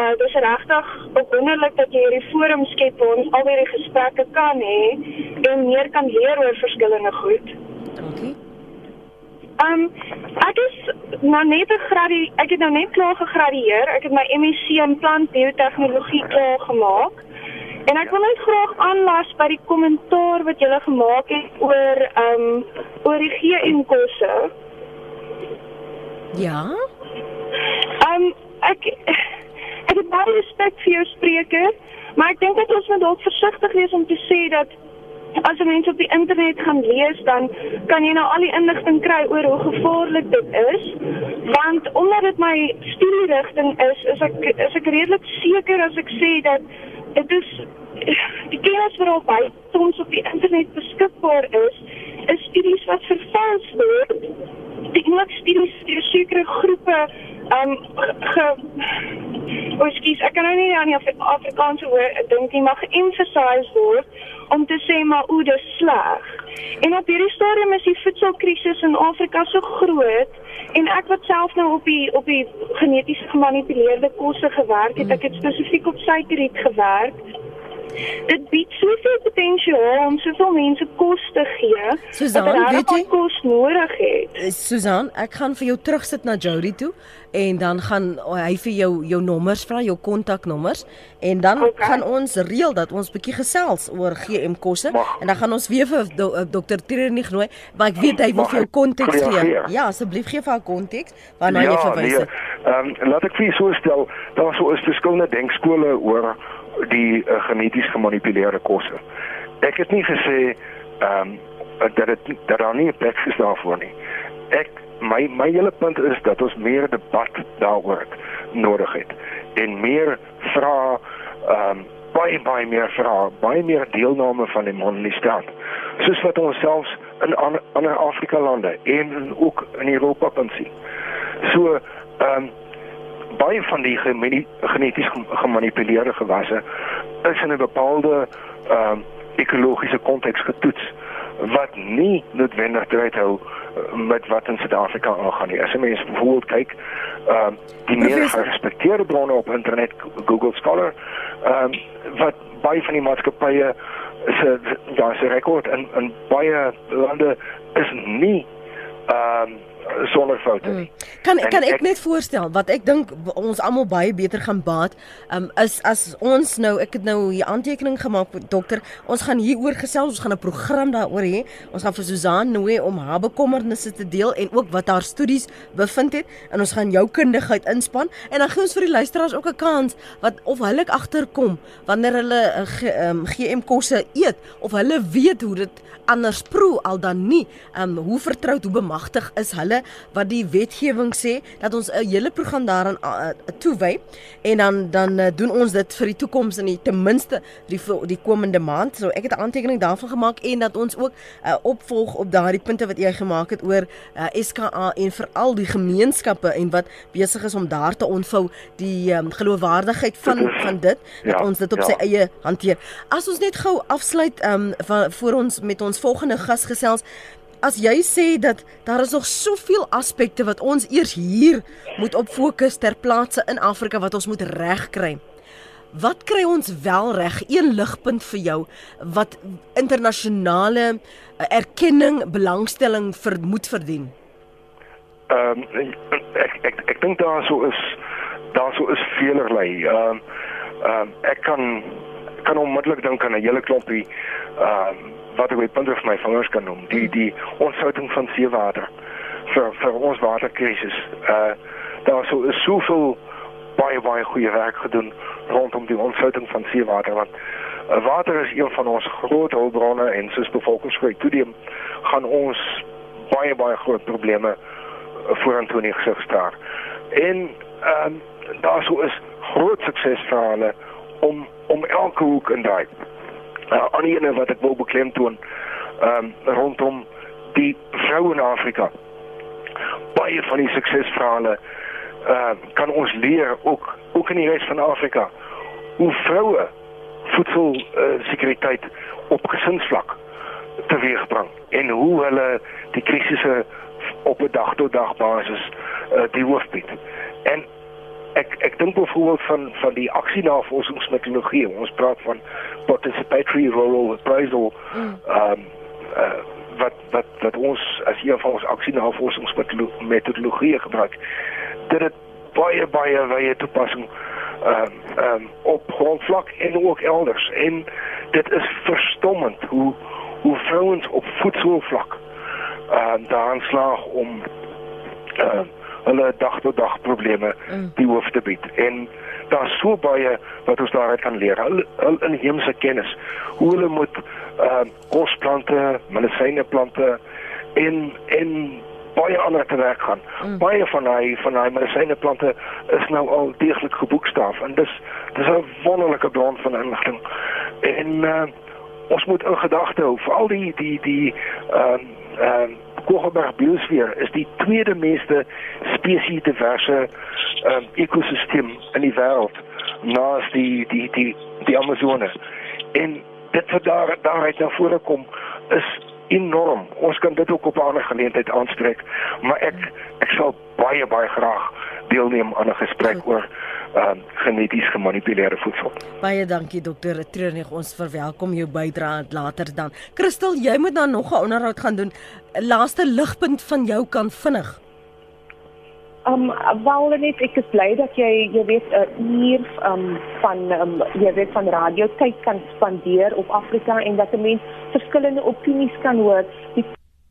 Uh dit is regtig wonderlik dat jy hierdie forum skep waar ons albei die gesprekke kan hê en meer kan leer oor verskillende goed. Dankie. Um ek is nou net graduee, ek het nou net klaar gegradueer. Ek het my MSc in plantbiotehnologie klaar gemaak. En ek wil net graag aanlas by die kommentaar wat julle gemaak het oor um oor die GM kosse. Ja? Um ek ek het baie respek vir jou spreker, maar ek dink dat ons moet dalk versigtig wees om te sê dat as 'n mens op die internet gaan lees dan kan jy nou al die inligting kry oor hoe gevaarlik dit is want omdat dit my studierigting is is ek is ek redelik seker as ek sê dat dit is die kennis wat al by soms op die internet beskikbaar is is studies wat vervals word die enige studies deur sekere groepe um ge O, skus, ek kan nou nie aan die Afri Afrikaanse woord dink nie, maar geemphasize word om te sê maar o, dis sleg. En op hierdie stadium is die voedselkrisis in Afrika so groot en ek wat self nou op die op die geneties gemanipuleerde kosse gewerk het, ek het spesifiek op suikerriet gewerk. Dit bied soveel potensiaal om soveel mense kos te gee. Susan, weet jy- kos nodig het. Eh, Susan, ek gaan vir jou terugsit na Jody toe en dan gaan hy vir jou jou nommers vra, jou kontaknommers en dan Okay. gaan ons reël dat ons bietjie gesels oor GM kosse en dan gaan ons weer vir do, uh, Dr. Tierney nooi, maar ek weet hy wil vir jou ek konteks gee. Ja, asseblief gee vir haar konteks waarna jy ja, verwys nee. het. Ehm laat ek vir u so stel, daar sou is verskillende denkskole oor die uh, geneties gemanipuleerde kosse. Ek het nie gesê ehm dat dit dat daar nie 'n plek is daarvoor nie. Ek my my hele punt is dat ons meer debat daaroor nodig het en meer vra ehm baie baie meer vra, baie meer deelname van die man in die staat. Soos wat ons selfs in ander Afrika lande en ook in Europa kan sien. So ehm um, baie van die geneties gem- gemanipuleerde gewasse is in 'n bepaalde ehm um, ekologiese konteks getoets wat nie noodwendig tred hou eh, met wat in Suid-Afrika aangaan nie. As 'n mens bijvoorbeeld kyk, ehm um, die meer gerespekteerde bronne op internet, Google Scholar, ehm um, wat baie van die maatskappye se ja, se rekord in in baie lande is nie ehm um, sonder foute nie. Kan En kan ek ek- net voorstel wat ek dink ons almal baie beter gaan baat, um, is as ons nou ek het nou hier aantekening gemaak dokter, ons gaan hieroor gesels, ons gaan 'n program daaroor hê. Ons gaan vir Susan nooi om haar bekommernisse te deel en ook wat haar studies bevind het en ons gaan jou kundigheid inspann en dan gee ons vir die luisteraars ook 'n kans wat of hulle agterkom wanneer hulle uh, G, um, GM kosse eet of hulle weet hoe dit anders proe al dan nie. Um hoe vertroud, hoe bemagtig is hulle wat die wetgewing sê dat ons 'n hele program daaraan uh, toewy en dan dan uh, doen ons dit vir die toekoms in die ten minste die die komende maand. So ek het 'n aantekening daarvan gemaak en dat ons ook uh, opvolg op daardie punte wat jy gemaak het oor uh, SKA en veral die gemeenskappe en wat besig is om daar te ontvou die um, geloofwaardigheid van van dit dat ja, ons dit op ja. sy eie hanteer. As ons net gou afsluit um van voor ons met ons volgende gas gesels As jy sê dat daar is nog soveel aspekte wat ons eers hier moet op fokus ter plaatse in Afrika wat ons moet regkry. Wat kry ons wel reg? Een ligpunt vir jou wat internasionale eh, erkenning, belangstelling vir moet verdien. Ehm ek ek ek dink daar so is daar so is veelerlei. Ehm ehm ek kan kan onmiddellik dink aan 'n hele klompie ehm wat ek met punte van my vingers kan noem. Die die ontsouting van seewater vir vir ons waterkrisis. Uh daar so is soveel baie baie goeie werk gedoen rondom die ontsouting van seewater want Uh, water is een van ons groot hulpbronne en soos bevolkingsgroei toeneem, gaan ons baie baie groot probleme uh, vorentoe in die gesig staar. En ehm um, daar sou is groot suksesverhale om om elke hoek in daai uh, ander ene wat ek wil beklemtoon um, rondom die vroue in Afrika. Baie van die suksesverhale uh, kan ons leer ook ook in die res van Afrika hoe vroue voedsel uh, sekuriteit op gesinsvlak teweegbring en hoe hulle die krisisse op 'n dag tot dag basis uh, die hoof bied. En ek ek dink byvoorbeeld van van die aksienavorsingsmetodologie. Ons praat van participatory rural appraisal. Mm. Um uh, wat wat wat ons as een van ons aksienavorsingsmetodologieë gebruik dit het baie baie wye toepassing ehm um, ehm um, op grondvlak en ook elders en dit is verstommend hoe hoe vrouens op voedselvlak ehm um, daaraan slaag om ehm uh, hulle dag tot dag probleme mm. die hoof te bied en daar's so baie wat ons daaruit kan leer hulle hul inheemse kennis hoe hulle moet ehm uh, kosplante, medisyneplante en en baie ander te werk gaan. Mm. Baie van daai van daai medisyneplante is nou al deeglik geboekstaaf en dis dis 'n wonderlike bron van inligting. En uh, ons moet in gedagte hou vir al die die die ehm uh, ehm uh, Kogelberg biosfeer is die tweede meeste spesies diverse um, ekosisteem in die wêreld na die die die die Amazone. En dit wat daar daaruit na vore kom is enorm. Ons kan dit ook op 'n ander geleentheid aanspreek, maar ek ek sal baie baie graag deelneem aan 'n gesprek oor ehm um, geneties gemanipuleerde voedsel. Baie dankie dokter Treunig, ons verwelkom jou bydrae later dan. Christel, jy moet dan nog 'n onderhoud gaan doen. Laaste ligpunt van jou kan vinnig. Um wel net ek is bly dat jy jy weet 'n uur um van um jy weet van radio tyd kan spandeer op Afrika en dat 'n mens verskillende opinies kan hoor. Die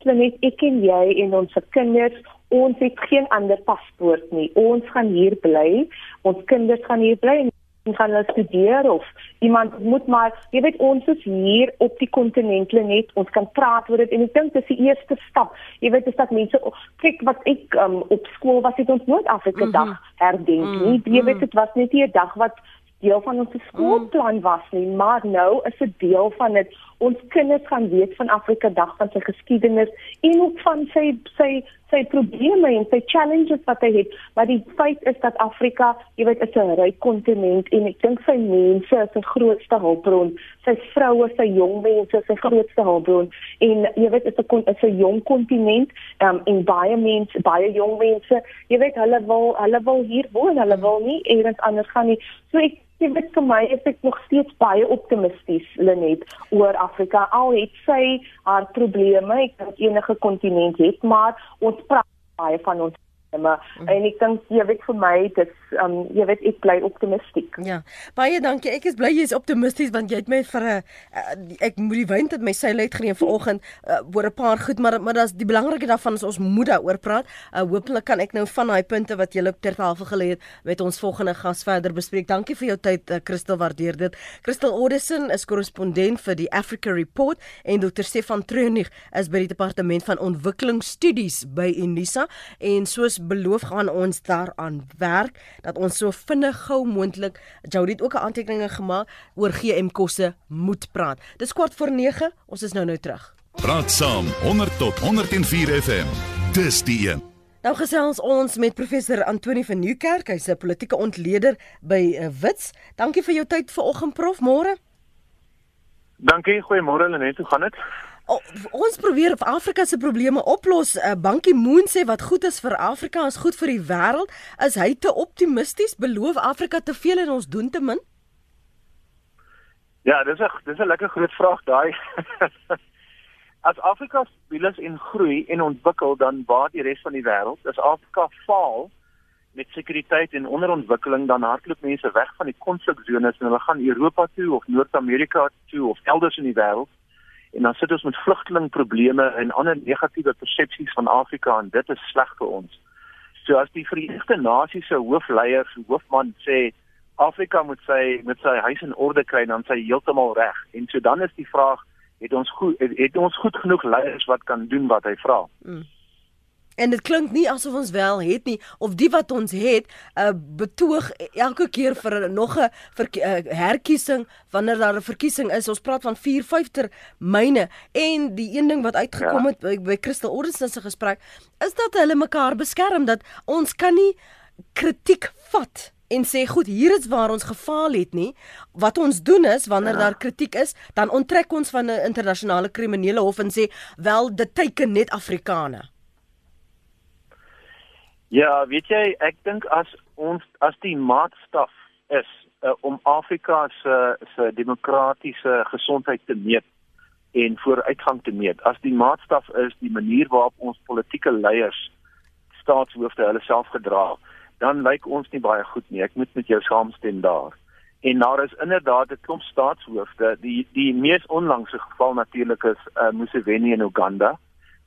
net ek en jy en ons kinders ons het geen ander paspoort nie. Ons gaan hier bly. Ons kinders gaan hier bly gaan hulle studeer of iemand moet maar jy weet ons is hier op die kontinent net ons kan praat oor dit en ek dink dis die eerste stap jy weet is dat mense kyk wat ek um, op skool was het ons nooit Afrika mhm. dag mm -hmm. herdenk nie -hmm. jy weet dit was net 'n dag wat deel van ons skoolplan was nie maar nou is dit deel van dit ons kinders gaan weet van Afrika dag van sy geskiedenis en ook van sy sy sy probleme en sy challenges wat hy het, maar die feit is dat Afrika, jy weet, is 'n ryk kontinent en ek dink sy mense is sy grootste hulpbron. Sy vroue, sy jong mense is sy grootste hulpbron en jy weet, is 'n is 'n jong kontinent um, en baie mense, baie jong mense, jy weet, hulle wil hulle wil hier woon, hulle wil nie elders anders gaan nie. So ek Dit is vir my is ek nog steeds baie optimisties Lenet oor Afrika. Al het sy haar probleme, ek dink enige kontinent het, maar ons praat baie van ons maar mm. en ek dink jy weet vir my dit um jy weet ek bly optimisties. Ja. Baie dankie. Ek is bly jy is optimisties want jy het my vir 'n uh, ek moet die wyn tot my seil uitgeneem vanoggend uh, oor 'n paar goed maar maar dis die belangrike daarvan is ons moet daaroor praat. Uh, Hoopelik kan ek nou van daai punte wat jy op ter tafel gelê het met ons volgende gas verder bespreek. Dankie vir jou tyd uh, Christel, waardeer dit. Christel Oddison is korrespondent vir die Africa Report en Dr. Stefan Treunig is by die departement van ontwikkelingsstudies by Unisa en soos beloof gaan ons daaraan werk dat ons so vinnig gou moontlik Jody het ook 'n aantekeninge gemaak oor GM kosse moet praat. Dis kwart voor 9, ons is nou nou terug. Praat saam 100 tot 104 FM. Dis die een. Nou gesels ons met professor Antoni van Nieuwkerk, hy's 'n politieke ontleder by uh, Wits. Dankie vir jou tyd vanoggend prof, môre. Dankie, goeiemôre Lenet, hoe gaan dit? O, ons probeer Afrika se probleme oplos. Uh, Bankie Moon sê wat goed is vir Afrika is goed vir die wêreld. Is hy te optimisties? Beloof Afrika te veel en ons doen te min? Ja, dis 'n dis 'n lekker groot vraag daai. [laughs] As Afrika stabiel is en groei en ontwikkel, dan baat die res van die wêreld. As Afrika faal met sekuriteit en onderontwikkeling, dan hardloop mense weg van die konfliksones en hulle gaan Europa toe of Noord-Amerika toe of elders in die wêreld en dan sit ons met vlugtelingprobleme en ander negatiewe persepsies van Afrika en dit is sleg vir ons. So as die Verenigde Nasies se hoofleier, hoofman sê Afrika moet sy met sy huis in orde kry dan sy heeltemal reg. En so dan is die vraag, het ons goed het, het ons goed genoeg leiers wat kan doen wat hy vra? Mm. En dit klink nie asof ons wel het nie of die wat ons het, uh, betoog elke keer vir nog 'n uh, herkiesing wanneer daar 'n verkiesing is. Ons praat van 4 5 termyne en die een ding wat uitgekom ja. het by, by Crystal Ordenson se gesprek is dat hulle mekaar beskerm dat ons kan nie kritiek vat en sê goed hier is waar ons gefaal het nie wat ons doen is wanneer ja. daar kritiek is dan onttrek ons van 'n internasionale kriminele hof en sê wel dit teiken net Afrikane Ja, weet jy, ek dink as ons as die maatstaf is uh, om Afrika se se demokratiese gesondheid te meet en vooruitgang te meet. As die maatstaf is die manier waarop ons politieke leiers staatshoofde hulle self gedra, dan lyk ons nie baie goed nie. Ek moet met jou saamstem daar. En daar is inderdaad 'n klomp staatshoofde, die die mees onlangse geval natuurlik is uh, Museveni in Uganda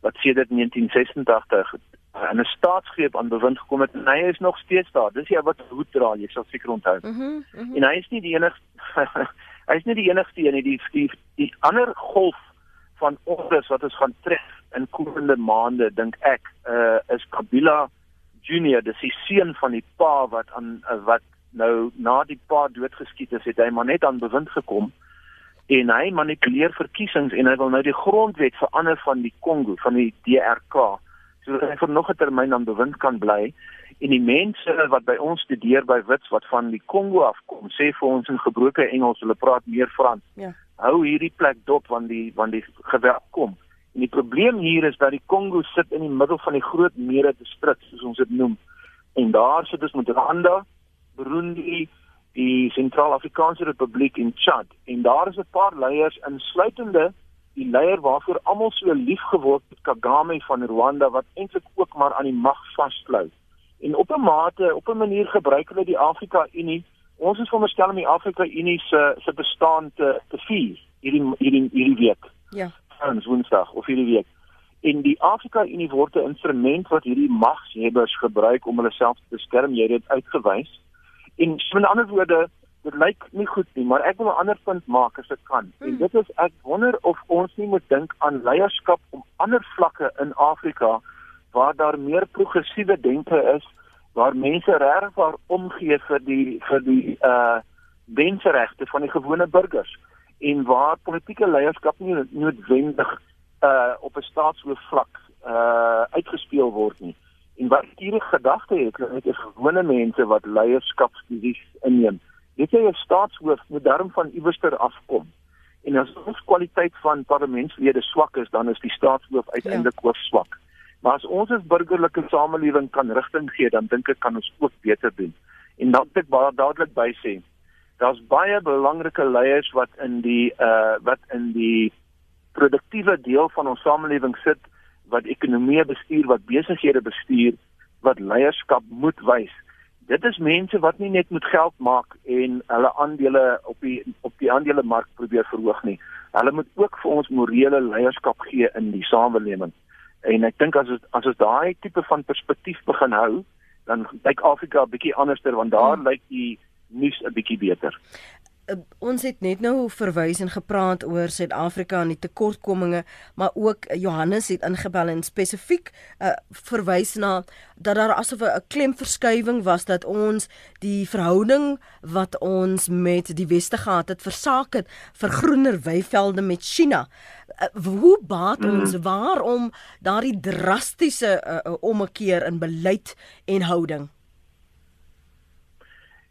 wat sedert 1986 en 'n staatsgreep aan bewind gekom het en hy is nog steeds daar. Dis jy wat hoed dra, jy sal seker onthou. Mm -hmm, mm -hmm. En hy is nie die enigste [laughs] hy is nie die enigste een nie, die die die ander golf van onrus wat ons gaan tref in komende maande dink ek uh is Kabila Junior, dis die seun van die pa wat aan uh, wat nou na die pa doodgeskiet is, het hy maar net aan bewind gekom en hy manipuleer verkiesings en hy wil nou die grondwet verander van die Kongo, van die DRK sodat hy vir nog 'n termyn aan bewind kan bly en die mense wat by ons studeer by Wits wat van die Kongo afkom sê vir ons in gebroke Engels hulle praat meer Frans. Ja. Hou hierdie plek dop want die want die geweld kom. En die probleem hier is dat die Kongo sit in die middel van die groot mere distrik soos ons dit noem. En daar sit ons met Rwanda, Burundi, die Sentraal-Afrikaanse Republiek en Chad. En daar is 'n paar leiers insluitende die leier waarvoor almal so lief geword het Kagame van Rwanda wat eintlik ook maar aan die mag vasklou. En op 'n mate, op 'n manier gebruik hulle die Afrika Unie. Ons is veronderstel om die Afrika Unie se se bestaan te te vier hierdie hierdie hierdie week. Ja. Ons Woensdag of hierdie week. En die Afrika Unie word 'n instrument wat hierdie magshebbers gebruik om hulle self te beskerm. Jy het dit uitgewys. En met ander woorde, dit lyk nie goed nie, maar ek wil 'n ander punt maak as ek kan. Hmm. En dit is ek wonder of ons nie moet dink aan leierskap op ander vlakke in Afrika waar daar meer progressiewe denke is, waar mense regtig waar omgee vir die vir die uh menseregte van die gewone burgers en waar politieke leierskap nie noodwendig uh op 'n staatshoof vlak uh uitgespeel word nie. En wat hierdie gedagte het, net is gewone mense wat leierskapsstudies inneem weet jy 'n staatshoof moet darm van iewerster afkom. En as ons kwaliteit van parlementslede swak is, dan is die staatshoof uiteindelik ja. ook swak. Maar as ons as burgerlike samelewing kan rigting gee, dan dink ek kan ons ook beter doen. En dan ek baie dadelik by sê, daar's baie belangrike leiers wat in die uh wat in die produktiewe deel van ons samelewing sit wat ekonomie bestuur, wat besighede bestuur, wat leierskap moet wys dit is mense wat nie net met geld maak en hulle aandele op die op die aandelemark probeer verhoog nie. Hulle moet ook vir ons morele leierskap gee in die samelewing. En ek dink as ons as ons daai tipe van perspektief begin hou, dan lyk Afrika 'n bietjie anderster want daar hmm. lyk die nuus 'n bietjie beter. Uh, ons het net nou verwys en gepraat oor Suid-Afrika en die tekortkominge, maar ook Johannes het ingebel en spesifiek uh, verwys na dat daar asof 'n klemverskywing was dat ons die verhouding wat ons met die weste gehad het versaak het vir groener weivelde met China. Uh, hoe baat mm. ons waarom daardie drastiese uh, ommekeer in beleid en houding?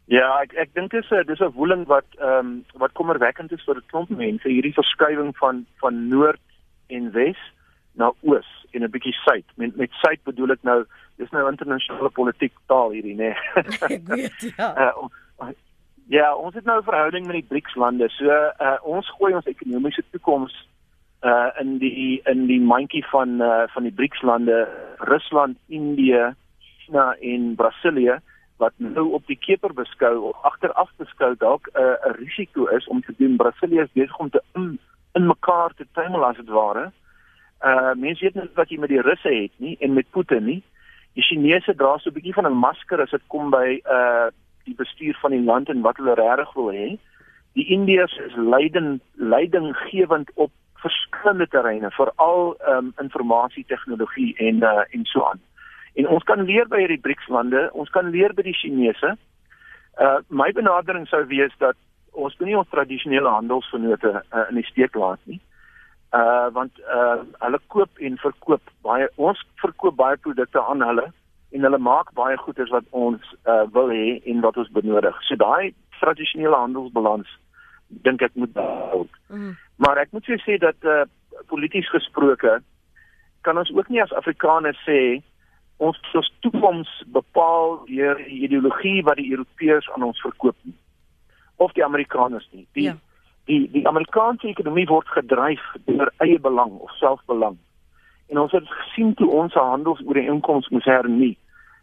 Ja, ek ek dink dit is 'n dis 'n woeling wat ehm um, wat kommerwekkend is vir 'n klomp mense hierdie verskywing van van noord en wes na oos en 'n bietjie suid. Met met suid bedoel ek nou dis nou internasionale politiek taal hierdie nê. Nee. [laughs] ek weet ja. [laughs] uh, ja, ons het nou 'n verhouding met die BRICS lande. So uh, ons gooi ons ekonomiese toekoms uh in die in die mandjie van uh van die BRICS lande, Rusland, Indië, China en Brasilië wat nou op die keper beskou of agteraf beskou dalk 'n uh, risiko is om te doen Brasilië is besig om te in, in mekaar te tuimel as dit ware. Uh mense weet net wat jy met die Russe het nie en met Putin nie. Die Chinese dra so 'n bietjie van 'n masker as dit kom by uh die bestuur van die land en wat hulle regtig wil hê. Die Indiërs is leidend leidinggewend op verskillende terreine, veral ehm um, informasie tegnologie en uh, en so aan. En ons kan leer by hierdie BRICS lande, ons kan leer by die Chinese. Uh my benadering sou wees dat ons nie ons tradisionele handelsvennote uh, in die steek laat nie. Uh want uh hulle koop en verkoop baie ons verkoop baie produkte aan hulle en hulle maak baie goederes wat ons uh wil hê en wat ons benodig. So daai tradisionele handelsbalans dink ek moet hou. Mm. Maar ek moet sê dat uh polities gesproke kan ons ook nie as Afrikaners sê ons ons toekoms bepaal deur die ideologie wat die Europeërs aan ons verkoop nie of die Amerikaners nie. Die ja. die die Amerikaanse ekonomie word gedryf deur eie belang of selfbelang. En ons het gesien toe ons handelsooreenkomste moes hernie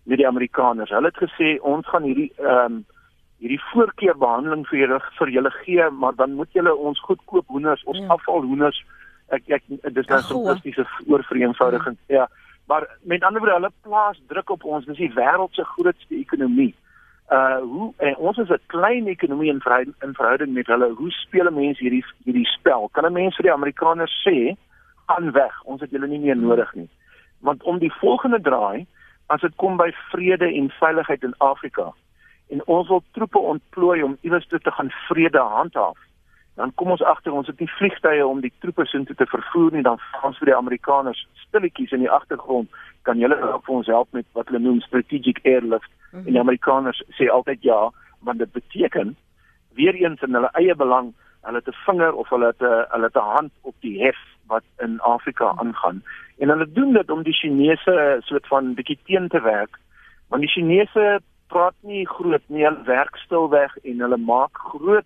met die Amerikaners. Hulle het gesê ons gaan hierdie ehm um, hierdie voorkeurbehandeling vir julle vir julle gee, maar dan moet julle ons goedkoop hoenders, ons ja. afval hoenders ek ek dis nou 'n plastiese oorvereenvoudiging. Ja. ja maar met ander woorde hulle plaas druk op ons. Dis die wêreld se grootste ekonomie. Uh hoe en ons is 'n klein ekonomie in verhouding, in verhouding met hulle. Hoe speel mense hierdie hierdie spel? Kan 'n mens vir die amerikaners sê gaan weg ons het julle nie meer nodig nie. Want om die volgende draai as dit kom by vrede en veiligheid in Afrika en ons wil troepe ontplooi om iewers te gaan vrede handhaaf dan kom ons agter ons het nie vliegtye om die troepe sin te vervoer nie. Dan ons vir die Amerikaners stilletjies in die agtergrond. Kan julle ook vir ons help met wat hulle noem strategic airlift? Mm -hmm. en die Amerikaners sê altyd ja want dit beteken weer eens in hulle eie belang hulle het 'n vinger of hulle het 'n hulle het 'n hand op die hef wat in Afrika aangaan. En hulle doen dit om die Chinese soort van bietjie teen te werk want die Chinese praat nie groot nie. Hulle werk stilweg en hulle maak groot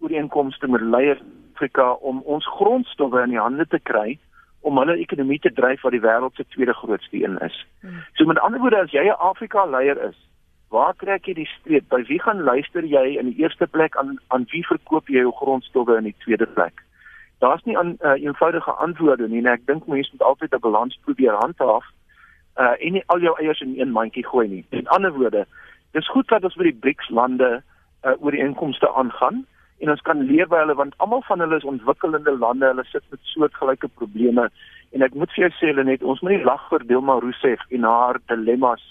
ooreenkomste met leiers Afrika om ons grondstowwe in die hande te kry om hulle ekonomie te dryf wat die wêreld se tweede grootste een is. Hmm. So met ander woorde as jy 'n Afrika leier is, waar trek jy die streep? By wie gaan luister jy in die eerste plek aan aan wie verkoop jy jou grondstowwe in die tweede plek? Daar's nie 'n uh, eenvoudige antwoorde nie en ek dink mense moet altyd 'n balans probeer handhaaf uh en nie al jou eiers in een mandjie gooi nie. Met ander woorde, dis goed dat ons met die BRICS lande uh oor die inkomste aangaan en ons kan leer by hulle want almal van hulle is ontwikkelende lande, hulle sit met soortgelyke probleme en ek moet vir jou sê hulle net ons moet nie lag vir Dilma Rousseff en haar dilemmas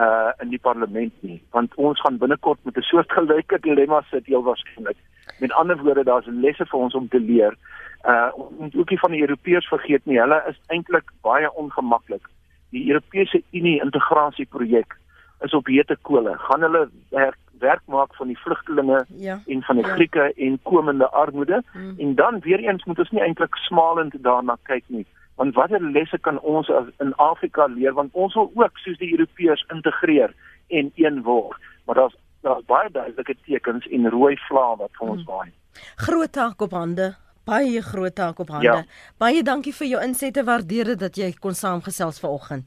uh in die parlement nie want ons gaan binnekort met 'n soortgelyke dilemma sit heel waarskynlik. Met ander woorde daar's lesse vir ons om te leer. Uh ons ook nie van die Europeërs vergeet nie. Hulle is eintlik baie ongemaklik. Die Europese Unie integrasieprojek is op hete kole. Gaan hulle werk werk maak van die vlugtelinge ja, en van die ja. Grieke en komende armoede. Hmm. en dan weer eens moet ons nie eintlik smalend daarna kyk nie want watter lesse kan ons in Afrika leer? Want ons wil ook soos die Europeërs integreer en een word. Maar daar's daar's baie duidelike tekens en rooi vlae wat vir ons waai. Hmm. groot taak op hande. Baie groot taak op hande. Ja. baie dankie vir jou insette. Waardeer dit dat jy kon saamgesels vanoggend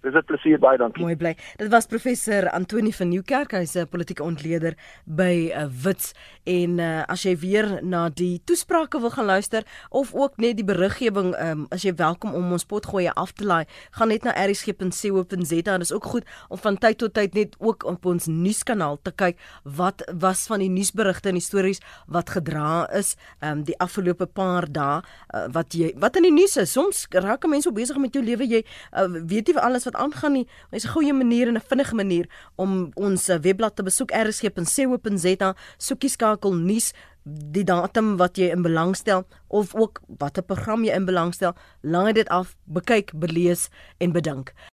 Dis 'n plesier baie dankie. Mooi bly. Dit was professor Antoni van Nieuwkerk, hy's 'n politieke ontleder by uh, Wits en uh, as jy weer na die toesprake wil gaan luister of ook net die beriggewing, um, as jy welkom om ons potgoeie af te laai, gaan net na erisg.co.za. Dit is ook goed om van tyd tot tyd net ook op ons nuuskanaal te kyk wat was van die nuusberigte en die stories wat gedra is um, die afgelope paar dae uh, wat jy wat in die nuus is. Soms raak mense besig met jou lewe, jy uh, weet nie alles wat aangaan nie. Dit is 'n goeie manier en 'n vinnige manier om ons eh, webblad te besoek rsg.co.za, soekie skakel nuus die datum wat jy in belang stel of ook watter program jy in belang stel, laai dit af, bekyk, belees en bedink.